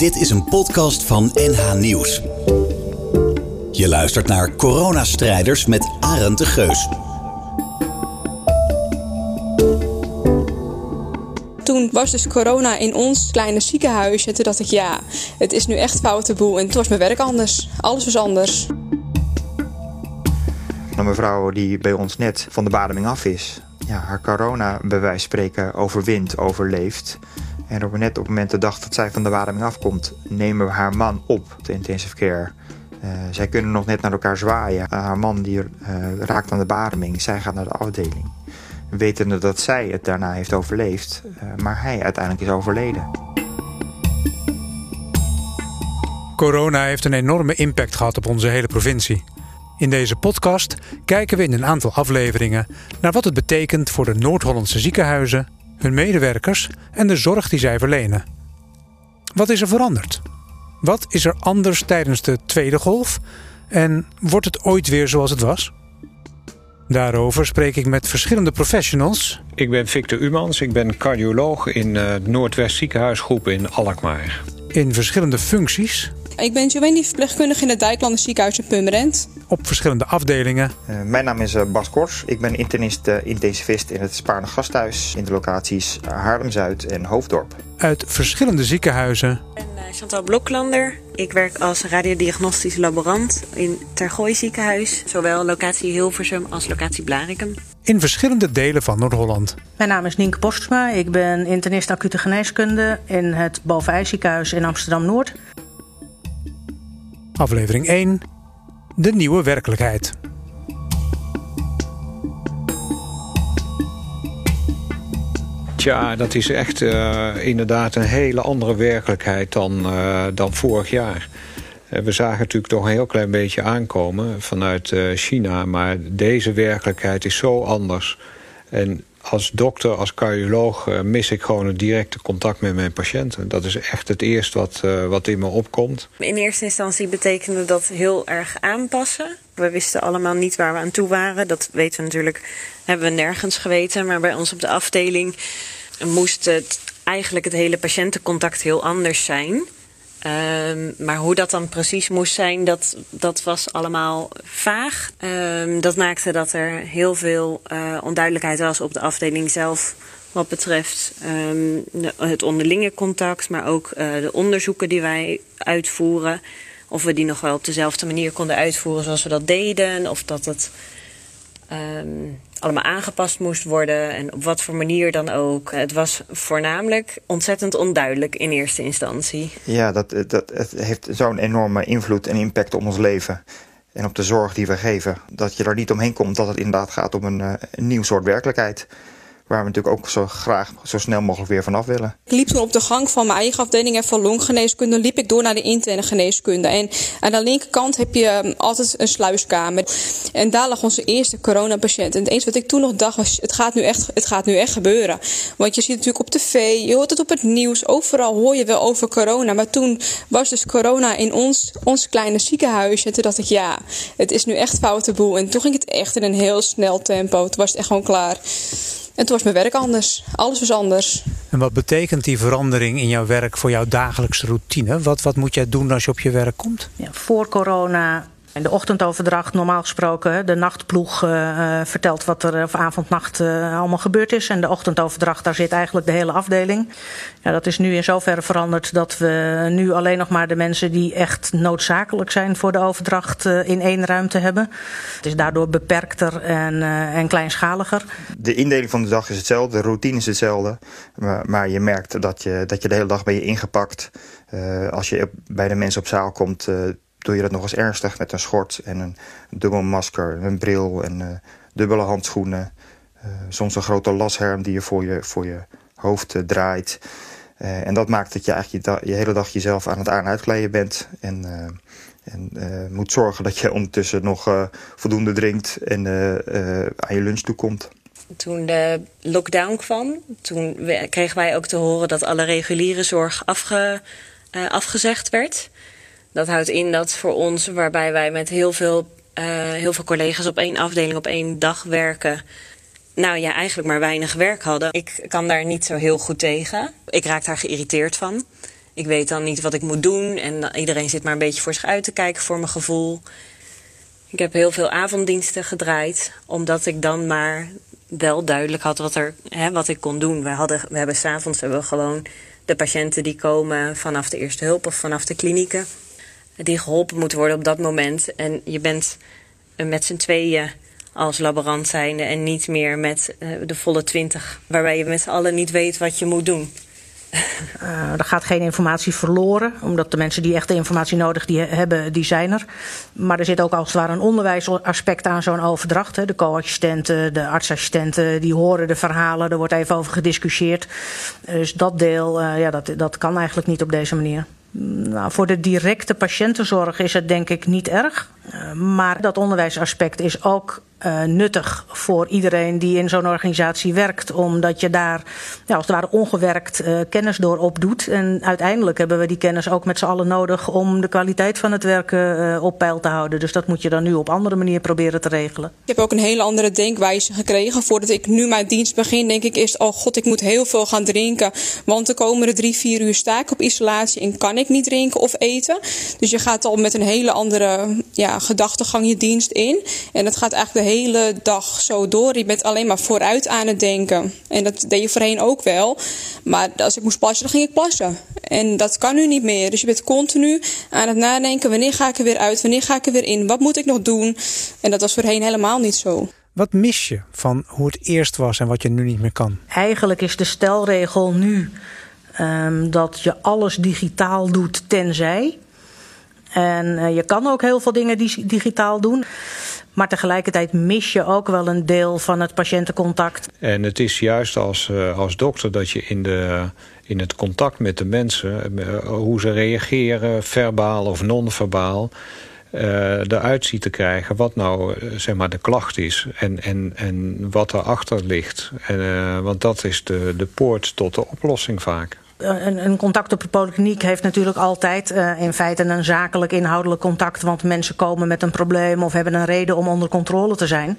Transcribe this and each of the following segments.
Dit is een podcast van NH Nieuws. Je luistert naar Coronastrijders met Arend de Geus. Toen was dus corona in ons kleine ziekenhuis. En toen dacht ik, ja, het is nu echt foute boel. En toen was mijn werk anders. Alles was anders. Een mevrouw die bij ons net van de bademing af is. Ja, haar corona bij wijze van spreken overwint, overleeft. En op net op het moment de dat zij van de bademing afkomt, nemen we haar man op de intensive care. Uh, zij kunnen nog net naar elkaar zwaaien. Uh, haar man die, uh, raakt aan de bademing. Zij gaat naar de afdeling. Wetende dat zij het daarna heeft overleefd, maar hij uiteindelijk is overleden. Corona heeft een enorme impact gehad op onze hele provincie. In deze podcast kijken we in een aantal afleveringen naar wat het betekent voor de Noord-Hollandse ziekenhuizen, hun medewerkers en de zorg die zij verlenen. Wat is er veranderd? Wat is er anders tijdens de tweede golf? En wordt het ooit weer zoals het was? Daarover spreek ik met verschillende professionals. Ik ben Victor Umans, ik ben cardioloog in uh, Noordwest Ziekenhuisgroep in Alkmaar. In verschillende functies. Ik ben Joanny, verpleegkundige in het Dijklander ziekenhuis in Purmerend. Op verschillende afdelingen. Uh, mijn naam is uh, Bas Kors. Ik ben internist uh, intensivist in het Spaarne Gasthuis in de locaties Haarlem-Zuid en Hoofddorp. Uit verschillende ziekenhuizen. Ik ben Chantal Bloklander. Ik werk als radiodiagnostisch laborant in Tergooi ziekenhuis. Zowel locatie Hilversum als locatie Blarikum. In verschillende delen van Noord-Holland. Mijn naam is Nienke Postma. Ik ben internist acute geneeskunde in het Bovenij ziekenhuis in Amsterdam-Noord. Aflevering 1. De nieuwe werkelijkheid. Tja, dat is echt uh, inderdaad een hele andere werkelijkheid dan, uh, dan vorig jaar. Uh, we zagen natuurlijk toch een heel klein beetje aankomen vanuit China... maar deze werkelijkheid is zo anders. En als dokter, als cardioloog, mis ik gewoon het directe contact met mijn patiënten. Dat is echt het eerste wat, uh, wat in me opkomt. In eerste instantie betekende dat heel erg aanpassen. We wisten allemaal niet waar we aan toe waren. Dat weten we natuurlijk, hebben we nergens geweten. Maar bij ons op de afdeling moest het eigenlijk het hele patiëntencontact heel anders zijn. Um, maar hoe dat dan precies moest zijn, dat, dat was allemaal vaag. Um, dat maakte dat er heel veel uh, onduidelijkheid was op de afdeling zelf. Wat betreft de, het onderlinge contact, maar ook uh, de onderzoeken die wij uitvoeren. Of we die nog wel op dezelfde manier konden uitvoeren zoals we dat deden. Of dat het allemaal aangepast moest worden en op wat voor manier dan ook. Het was voornamelijk ontzettend onduidelijk in eerste instantie. Ja, dat, dat, het heeft zo'n enorme invloed en impact op ons leven. En op de zorg die we geven. Dat je er niet omheen komt dat het inderdaad gaat om een, een nieuw soort werkelijkheid. Waar we natuurlijk ook zo graag zo snel mogelijk weer vanaf willen. Ik liep toen op de gang van mijn eigen afdeling en van longgeneeskunde liep ik door naar de interne geneeskunde. En aan de linkerkant heb je altijd een sluiskamer. En daar lag onze eerste coronapatiënt. En het enige wat ik toen nog dacht was, het gaat nu echt, het gaat nu echt gebeuren. Want je ziet het natuurlijk op tv, je hoort het op het nieuws. Overal hoor je wel over corona. Maar toen was dus corona in ons, ons kleine ziekenhuis. En toen dacht ik, ja, het is nu echt foute boel. En toen ging het echt in een heel snel tempo. Toen was het echt gewoon klaar. En toen was mijn werk anders. Alles was anders. En wat betekent die verandering in jouw werk voor jouw dagelijkse routine? Wat, wat moet jij doen als je op je werk komt? Ja, voor corona de ochtendoverdracht, normaal gesproken, de nachtploeg uh, vertelt wat er of avond-nacht uh, allemaal gebeurd is. En de ochtendoverdracht, daar zit eigenlijk de hele afdeling. Ja, dat is nu in zoverre veranderd dat we nu alleen nog maar de mensen die echt noodzakelijk zijn voor de overdracht in één ruimte hebben. Het is daardoor beperkter en, en kleinschaliger. De indeling van de dag is hetzelfde, de routine is hetzelfde. Maar, maar je merkt dat je, dat je de hele dag ben je ingepakt. als je bij de mensen op zaal komt doe je dat nog eens ernstig met een schort en een dubbel masker, een bril en uh, dubbele handschoenen. Uh, soms een grote lasherm die je voor je, voor je hoofd uh, draait. en dat maakt dat je eigenlijk je, je, hele dag jezelf aan het aan- en uitkleden bent. En, en moet zorgen dat je ondertussen nog voldoende drinkt en aan je lunch toekomt. Toen de lockdown kwam, toen kregen wij ook te horen dat alle reguliere zorg afge, afgezegd werd. Dat houdt in dat voor ons, waarbij wij met heel veel, uh, heel veel collega's op één afdeling op één dag werken. Nou ja, eigenlijk maar weinig werk hadden. Ik kan daar niet zo heel goed tegen. Ik raak daar geïrriteerd van. Ik weet dan niet wat ik moet doen en iedereen zit maar een beetje voor zich uit te kijken voor mijn gevoel. Ik heb heel veel avonddiensten gedraaid, omdat ik dan maar wel duidelijk had wat, er, hè, wat ik kon doen. We, hadden, we hebben s'avonds gewoon de patiënten die komen vanaf de eerste hulp of vanaf de klinieken. Die geholpen moeten worden op dat moment. En je bent met z'n tweeën als laborant zijnde en niet meer met eh, de volle twintig, waarbij je met z'n allen niet weet wat je moet doen. Uh, er gaat geen informatie verloren, omdat de mensen die echt de informatie nodig die hebben, die zijn er. Maar er zit ook als het ware een onderwijsaspect aan zo'n overdracht. Hè. De co-assistenten, de artsassistenten, die horen de verhalen, er wordt even over gediscussieerd. Dus dat deel, ja, dat, dat kan eigenlijk niet op deze manier. Nou, voor de directe patiëntenzorg is het denk ik niet erg. Uh, maar dat onderwijsaspect is ook uh, nuttig voor iedereen die in zo'n organisatie werkt. Omdat je daar ja, als het ware ongewerkt uh, kennis door opdoet. En uiteindelijk hebben we die kennis ook met z'n allen nodig om de kwaliteit van het werken uh, op peil te houden. Dus dat moet je dan nu op andere manier proberen te regelen. Ik heb ook een hele andere denkwijze gekregen. Voordat ik nu mijn dienst begin, denk ik eerst: oh god, ik moet heel veel gaan drinken. Want de komende drie, vier uur sta ik op isolatie en kan ik niet drinken of eten. Dus je gaat al met een hele andere ja, gedachtegang je dienst in. En dat gaat eigenlijk de hele dag zo door. Je bent alleen maar vooruit aan het denken. En dat deed je voorheen ook wel. Maar als ik moest plassen, dan ging ik plassen. En dat kan nu niet meer. Dus je bent continu aan het nadenken: wanneer ga ik er weer uit? Wanneer ga ik er weer in? Wat moet ik nog doen? En dat was voorheen helemaal niet zo. Wat mis je van hoe het eerst was en wat je nu niet meer kan? Eigenlijk is de stelregel nu um, dat je alles digitaal doet, tenzij. En uh, je kan ook heel veel dingen digitaal doen. Maar tegelijkertijd mis je ook wel een deel van het patiëntencontact. En het is juist als, uh, als dokter dat je in, de, in het contact met de mensen... Uh, hoe ze reageren, verbaal of non-verbaal... Uh, eruit ziet te krijgen wat nou zeg maar de klacht is en, en, en wat erachter ligt. En, want dat is de, de poort tot de oplossing vaak een, een, contact op de polykliniek heeft natuurlijk altijd uh, in feite een zakelijk inhoudelijk contact. Want mensen komen met een probleem of hebben een reden om onder controle te zijn.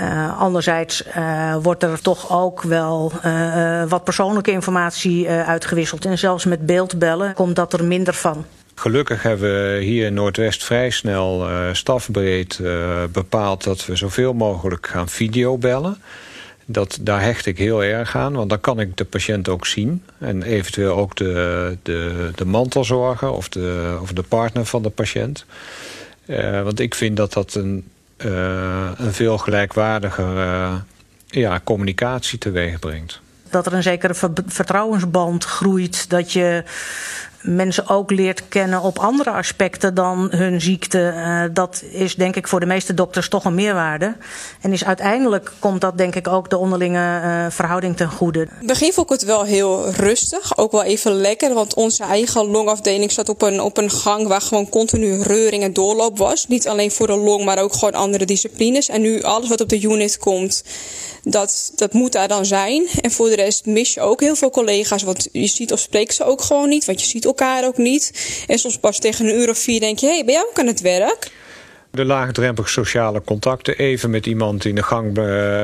Uh, anderzijds uh, wordt er toch ook wel wat persoonlijke informatie uitgewisseld. En zelfs met beeldbellen komt dat er minder van. Gelukkig hebben we hier in Noordwest vrij snel stafbreed bepaald dat we zoveel mogelijk gaan videobellen. Dat, daar hecht ik heel erg aan, want dan kan ik de patiënt ook zien. En eventueel ook de, de, de mantelzorger of de, of de partner van de patiënt. Uh, want ik vind dat dat een, uh, een veel gelijkwaardiger uh, ja, communicatie teweeg brengt. Dat er een zekere vertrouwensband groeit. Dat je mensen ook leert kennen op andere aspecten dan hun ziekte. Uh, dat is denk ik voor de meeste dokters toch een meerwaarde. En is uiteindelijk komt dat denk ik ook de onderlinge uh, verhouding ten goede. In het begin vond ik het wel heel rustig. Ook wel even lekker. Want onze eigen longafdeling zat op een, op een gang waar gewoon continu reuring en doorloop was. Niet alleen voor de long, maar ook gewoon andere disciplines. En nu alles wat op de unit komt dat, dat moet daar dan zijn. En voor de rest mis je ook heel veel collega's. Want je ziet of spreekt ze ook gewoon niet. Want je ziet ook niet. En soms pas tegen een uur of vier denk je... hé, hey, ben jij ook aan het werk? De laagdrempelige sociale contacten. Even met iemand in de gang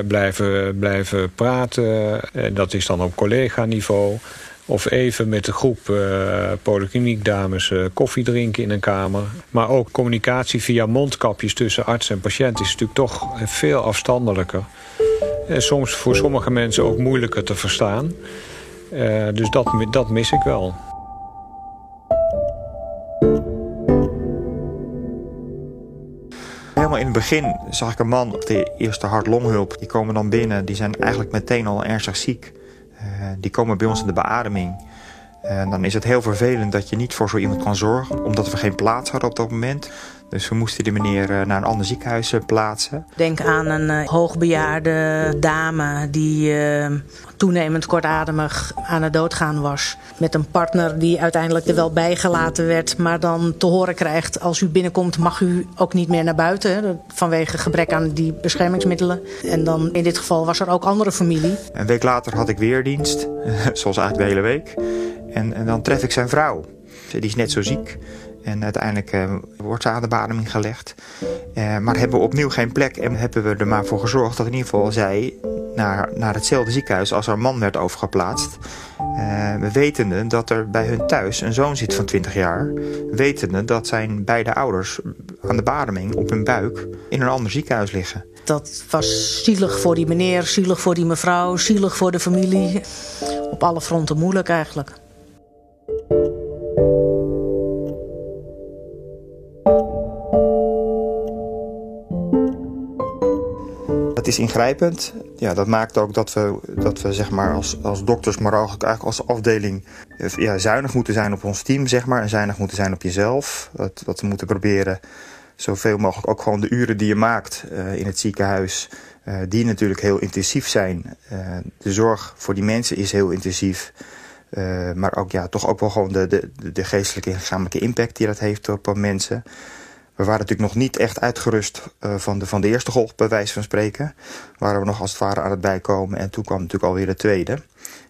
blijven, blijven praten. En dat is dan op collega-niveau. Of even met de groep uh, polykliniekdames uh, koffie drinken in een kamer. Maar ook communicatie via mondkapjes tussen arts en patiënt... is natuurlijk toch veel afstandelijker. En soms voor sommige mensen ook moeilijker te verstaan. Dus dat, dat mis ik wel. In het begin zag ik een man op de eerste hart-longhulp. Die komen dan binnen, die zijn eigenlijk meteen al ernstig ziek. Uh, die komen bij ons in de beademing. En dan is het heel vervelend dat je niet voor zo iemand kan zorgen... omdat we geen plaats hadden op dat moment. Dus we moesten die meneer eh, naar een ander ziekenhuis eh, plaatsen. Denk aan een uh, hoogbejaarde dame die toenemend kortademig aan het doodgaan was. Met een partner die uiteindelijk er wel bijgelaten werd, maar dan te horen krijgt: als u binnenkomt, mag u ook niet meer naar buiten. Vanwege gebrek aan die beschermingsmiddelen. En dan in dit geval was er ook andere familie. Een week later had ik weer dienst, zoals eigenlijk de hele week. En, en dan tref ik zijn vrouw. Die is net zo ziek. En uiteindelijk uh, wordt ze aan de bademing gelegd. Uh, maar hebben we opnieuw geen plek en hebben we er maar voor gezorgd dat in ieder geval zij naar, naar hetzelfde ziekenhuis als haar man werd overgeplaatst. Uh, we wetende dat er bij hun thuis een zoon zit van 20 jaar. Wetende dat zijn beide ouders aan de bademing op hun buik in een ander ziekenhuis liggen. Dat was zielig voor die meneer, zielig voor die mevrouw, zielig voor de familie. Op alle fronten moeilijk eigenlijk. Dat is ingrijpend. Ja, dat maakt ook dat we, dat we zeg maar als, als dokters, maar ook eigenlijk als afdeling ja, zuinig moeten zijn op ons team, zeg maar, en zuinig moeten zijn op jezelf. Dat, dat we moeten proberen zoveel mogelijk ook gewoon de uren die je maakt uh, in het ziekenhuis, uh, die natuurlijk heel intensief zijn. De zorg voor die mensen is heel intensief. maar ook ja, toch ook wel gewoon de, de, de geestelijke en lichamelijke impact die dat heeft op mensen. We waren natuurlijk nog niet echt uitgerust uh, van, de, van de eerste golf, bij wijze van spreken. Waren we nog als het ware aan het bijkomen. En toen kwam natuurlijk alweer de tweede.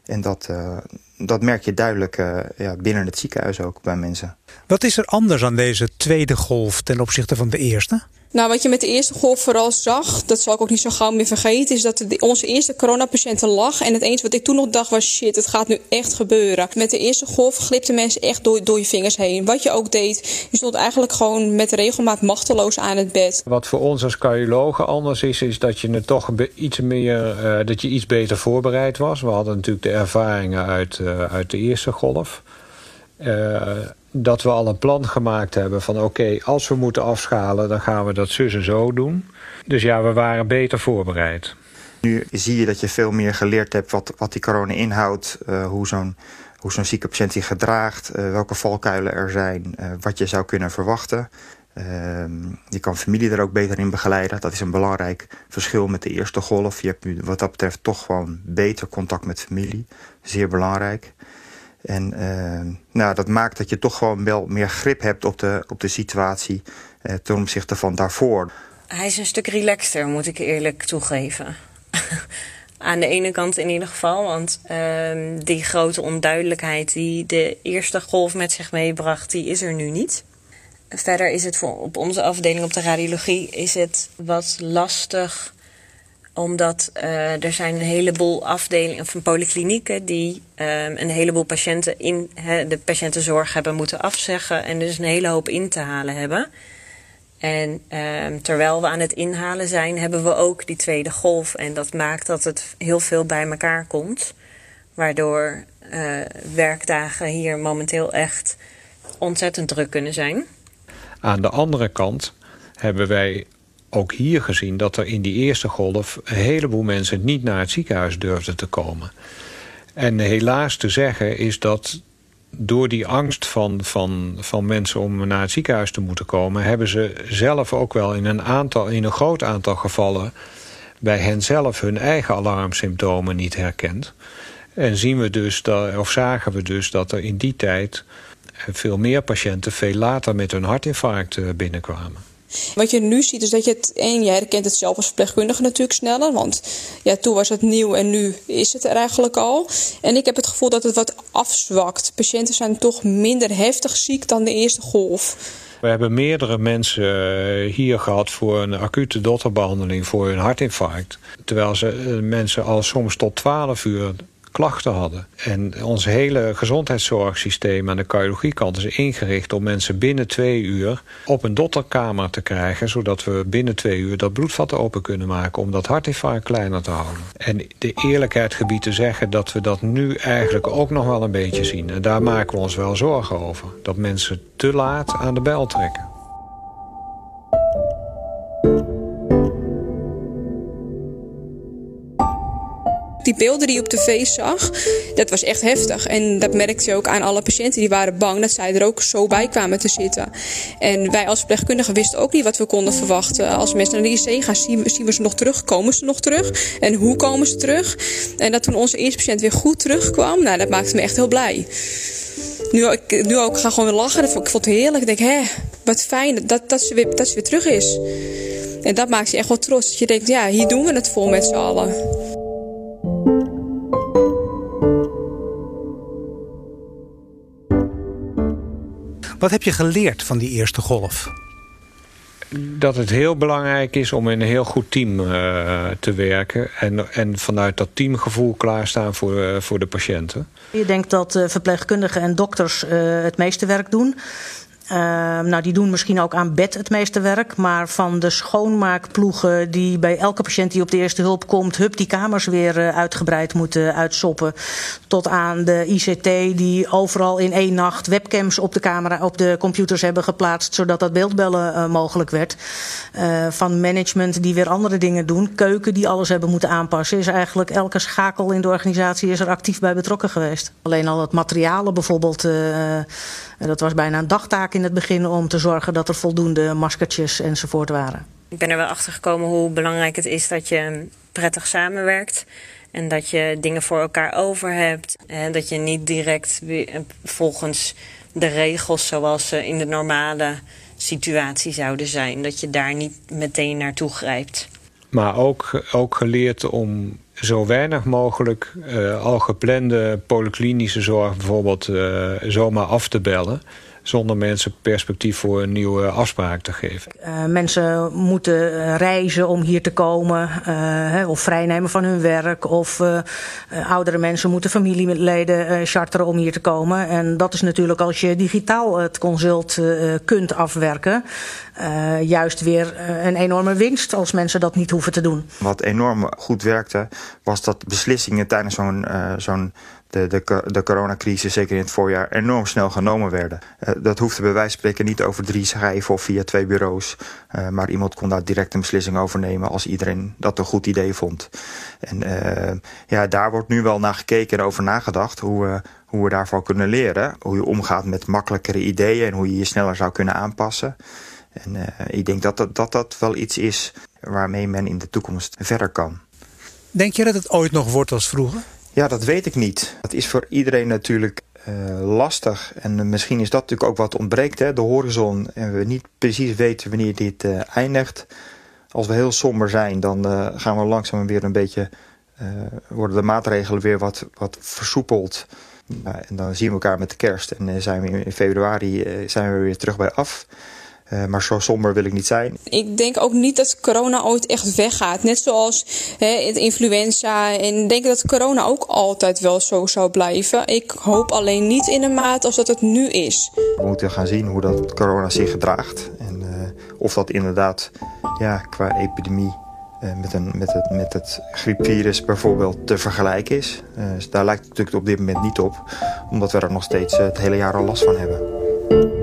En dat, uh, dat merk je duidelijk uh, ja, binnen het ziekenhuis ook bij mensen. Wat is er anders aan deze tweede golf ten opzichte van de eerste? Nou, wat je met de eerste golf vooral zag, dat zal ik ook niet zo gauw meer vergeten, is dat onze eerste coronapatiënten lag. En het eens wat ik toen nog dacht was, shit, het gaat nu echt gebeuren. Met de eerste golf glipten mensen echt door, door je vingers heen. Wat je ook deed, je stond eigenlijk gewoon met regelmaat machteloos aan het bed. Wat voor ons als cardiologen anders is, is dat je het toch iets meer, uh, dat je iets beter voorbereid was. We hadden natuurlijk de ervaringen uit, uh, uit de eerste golf. Uh, dat we al een plan gemaakt hebben van oké, als we moeten afschalen, dan gaan we dat zus en zo doen. Dus ja, we waren beter voorbereid. Nu zie je dat je veel meer geleerd hebt wat, wat die corona inhoudt, uh, hoe zo'n hoe zo'n zieke patiënt zich gedraagt, uh, welke valkuilen er zijn, uh, wat je zou kunnen verwachten. je kan familie er ook beter in begeleiden. Dat is een belangrijk verschil met de eerste golf. Je hebt nu wat dat betreft toch gewoon beter contact met familie. Zeer belangrijk. En uh, nou, dat maakt dat je toch gewoon wel meer grip hebt op de, op de situatie uh, ten opzichte van daarvoor. Hij is een stuk relaxter, moet ik eerlijk toegeven. Aan de ene kant in ieder geval, want uh, die grote onduidelijkheid die de eerste golf met zich meebracht, die is er nu niet. Verder is het voor, op onze afdeling op de radiologie is het wat lastig omdat uh, er zijn een heleboel afdelingen of polyklinieken die uh, een heleboel patiënten in de patiëntenzorg hebben moeten afzeggen en dus een hele hoop in te halen hebben. En uh, terwijl we aan het inhalen zijn, hebben we ook die tweede golf. En dat maakt dat het heel veel bij elkaar komt. Waardoor uh, werkdagen hier momenteel echt ontzettend druk kunnen zijn. Aan de andere kant hebben wij ook hier gezien dat er in die eerste golf... een heleboel mensen niet naar het ziekenhuis durfden te komen. En helaas te zeggen is dat door die angst van, van, van mensen om naar het ziekenhuis te moeten komen... hebben ze zelf ook wel in een, aantal, in een groot aantal gevallen... bij hen zelf hun eigen alarmsymptomen niet herkend. En zien we dus dat, of zagen we dus dat er in die tijd veel meer patiënten... veel later met een hartinfarct eh, binnenkwamen. Wat je nu ziet is dat je het, en jij herkent het zelf als verpleegkundige natuurlijk sneller, want ja, toen was het nieuw en nu is het er eigenlijk al. En ik heb het gevoel dat het wat afzwakt. Patiënten zijn toch minder heftig ziek dan de eerste golf. We hebben meerdere mensen eh, hier gehad voor een acute dotterbehandeling voor hun hartinfarct. Terwijl ze eh, mensen al soms tot 12 uur klachten hadden. En ons hele gezondheidszorgsysteem aan de cardiologiekant is ingericht om mensen binnen twee uur op een dotterkamer te krijgen, zodat we binnen twee uur dat bloedvat open kunnen maken om dat hartinfarct kleiner te houden. En de eerlijkheid gebied te zeggen dat we dat nu eigenlijk ook nog wel een beetje zien. En daar maken we ons wel zorgen over. Dat mensen te laat aan de bel trekken. Die beelden die je op tv zag, dat was echt heftig. En dat merkte je ook aan alle patiënten. Die waren bang dat zij er ook zo bij kwamen te zitten. En wij als verpleegkundigen wisten ook niet wat we konden verwachten. Als mensen naar de IC gaan, zien, we ze nog terug. Komen ze nog terug? En hoe komen ze terug? En dat toen onze eerste patiënt weer goed terugkwam, nou, dat maakte me echt heel blij. Nu, ik, nu ook ga gewoon weer lachen. Ik vond het heerlijk. Ik denk, hé, wat fijn dat, dat, ze weer, dat ze weer terug is. En dat maakt je echt wel trots. Dat je denkt, ja, hier doen we het voor met z'n allen. Wat heb je geleerd van die eerste golf? dat het heel belangrijk is om in een heel goed team uh, te werken. En, en vanuit dat teamgevoel klaarstaan voor, uh, voor de patiënten. Je denkt dat uh, verpleegkundigen en dokters het meeste werk doen. Uh, nou, die doen misschien ook aan bed het meeste werk. Maar van de schoonmaakploegen die bij elke patiënt die op de eerste hulp komt, hup, die kamers weer uh, uitgebreid moeten uitsoppen. Tot aan de ICT die overal in één nacht webcams op de camera, op de computers hebben geplaatst, zodat dat beeldbellen uh, mogelijk werd. van management die weer andere dingen doen. Keuken die alles hebben moeten aanpassen. Is eigenlijk elke schakel in de organisatie is er actief bij betrokken geweest. Alleen al het materialen bijvoorbeeld. dat was bijna een dagtaak in het begin om te zorgen dat er voldoende maskertjes enzovoort waren. Ik ben er wel achter gekomen hoe belangrijk het is dat je prettig samenwerkt. En dat je dingen voor elkaar over hebt. En dat je niet direct volgens de regels zoals ze in de normale situatie zouden zijn. Dat je daar niet meteen naartoe grijpt. Maar ook, ook geleerd om zo weinig mogelijk uh, al geplande polyklinische zorg bijvoorbeeld uh, zomaar af te bellen zonder mensen perspectief voor een nieuwe afspraak te geven. Uh, mensen moeten reizen om hier te komen, uh, hè, of vrijnemen van hun werk. Of uh, oudere mensen moeten familieleden charteren om hier te komen. En dat is natuurlijk als je digitaal het consult kunt afwerken, juist weer een enorme winst als mensen dat niet hoeven te doen. Wat enorm goed werkte, was dat beslissingen tijdens zo'n zo'n de, de, de coronacrisis, zeker in het voorjaar, enorm snel genomen werden. Uh, dat hoefde bij wijze van spreken niet over drie schrijven of via twee bureaus. Uh, maar iemand kon daar direct een beslissing over nemen als iedereen dat een goed idee vond. En uh, ja, daar wordt nu wel naar gekeken en over nagedacht hoe hoe we daarvoor kunnen leren. Hoe je omgaat met makkelijkere ideeën en hoe je je sneller zou kunnen aanpassen. En ik denk dat dat, dat dat wel iets is waarmee men in de toekomst verder kan. Denk je dat het ooit nog wordt als vroeger? Ja, dat weet ik niet. Dat is voor iedereen natuurlijk uh, lastig. En misschien is dat natuurlijk ook wat ontbreekt, hè? de horizon. En we niet precies weten wanneer dit uh, eindigt. Als we heel somber zijn, dan gaan we langzaam weer een beetje... worden de maatregelen weer wat, wat versoepeld. en dan zien we elkaar met de kerst. En zijn we in februari zijn we weer terug bij af. Uh, maar zo somber wil ik niet zijn. Ik denk ook niet dat corona ooit echt weggaat. Net zoals hè, het influenza. En ik denk dat corona ook altijd wel zo zou blijven. Ik hoop alleen niet in de maat als dat het nu is. We moeten gaan zien hoe dat corona zich gedraagt. En uh, of dat inderdaad ja, qua epidemie uh, met, een, met, het, met het griepvirus bijvoorbeeld te vergelijken is. Dus daar lijkt het natuurlijk op dit moment niet op. Omdat we er nog steeds het hele jaar al last van hebben.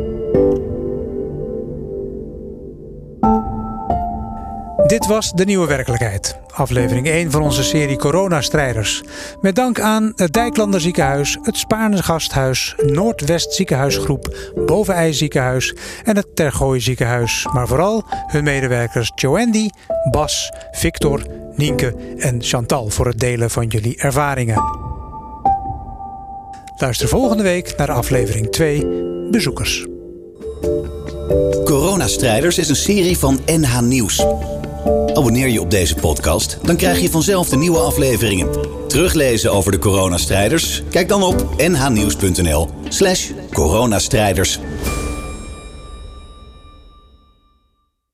Dit was De Nieuwe Werkelijkheid, aflevering 1 van onze serie Coronastrijders. Met dank aan het Dijklander Ziekenhuis, het Spaarne Gasthuis, Noordwest Ziekenhuisgroep, Bovenij Ziekenhuis en het Tergooi Ziekenhuis. Maar vooral hun medewerkers Joandy, Bas, Victor, Nienke en Chantal voor het delen van jullie ervaringen. Luister volgende week naar aflevering 2 Bezoekers. Coronastrijders is een serie van NH Nieuws. Abonneer je op deze podcast, dan krijg je vanzelf de nieuwe afleveringen. Teruglezen over de coronastrijders? Kijk dan op nhnieuws.nl slash coronastrijders.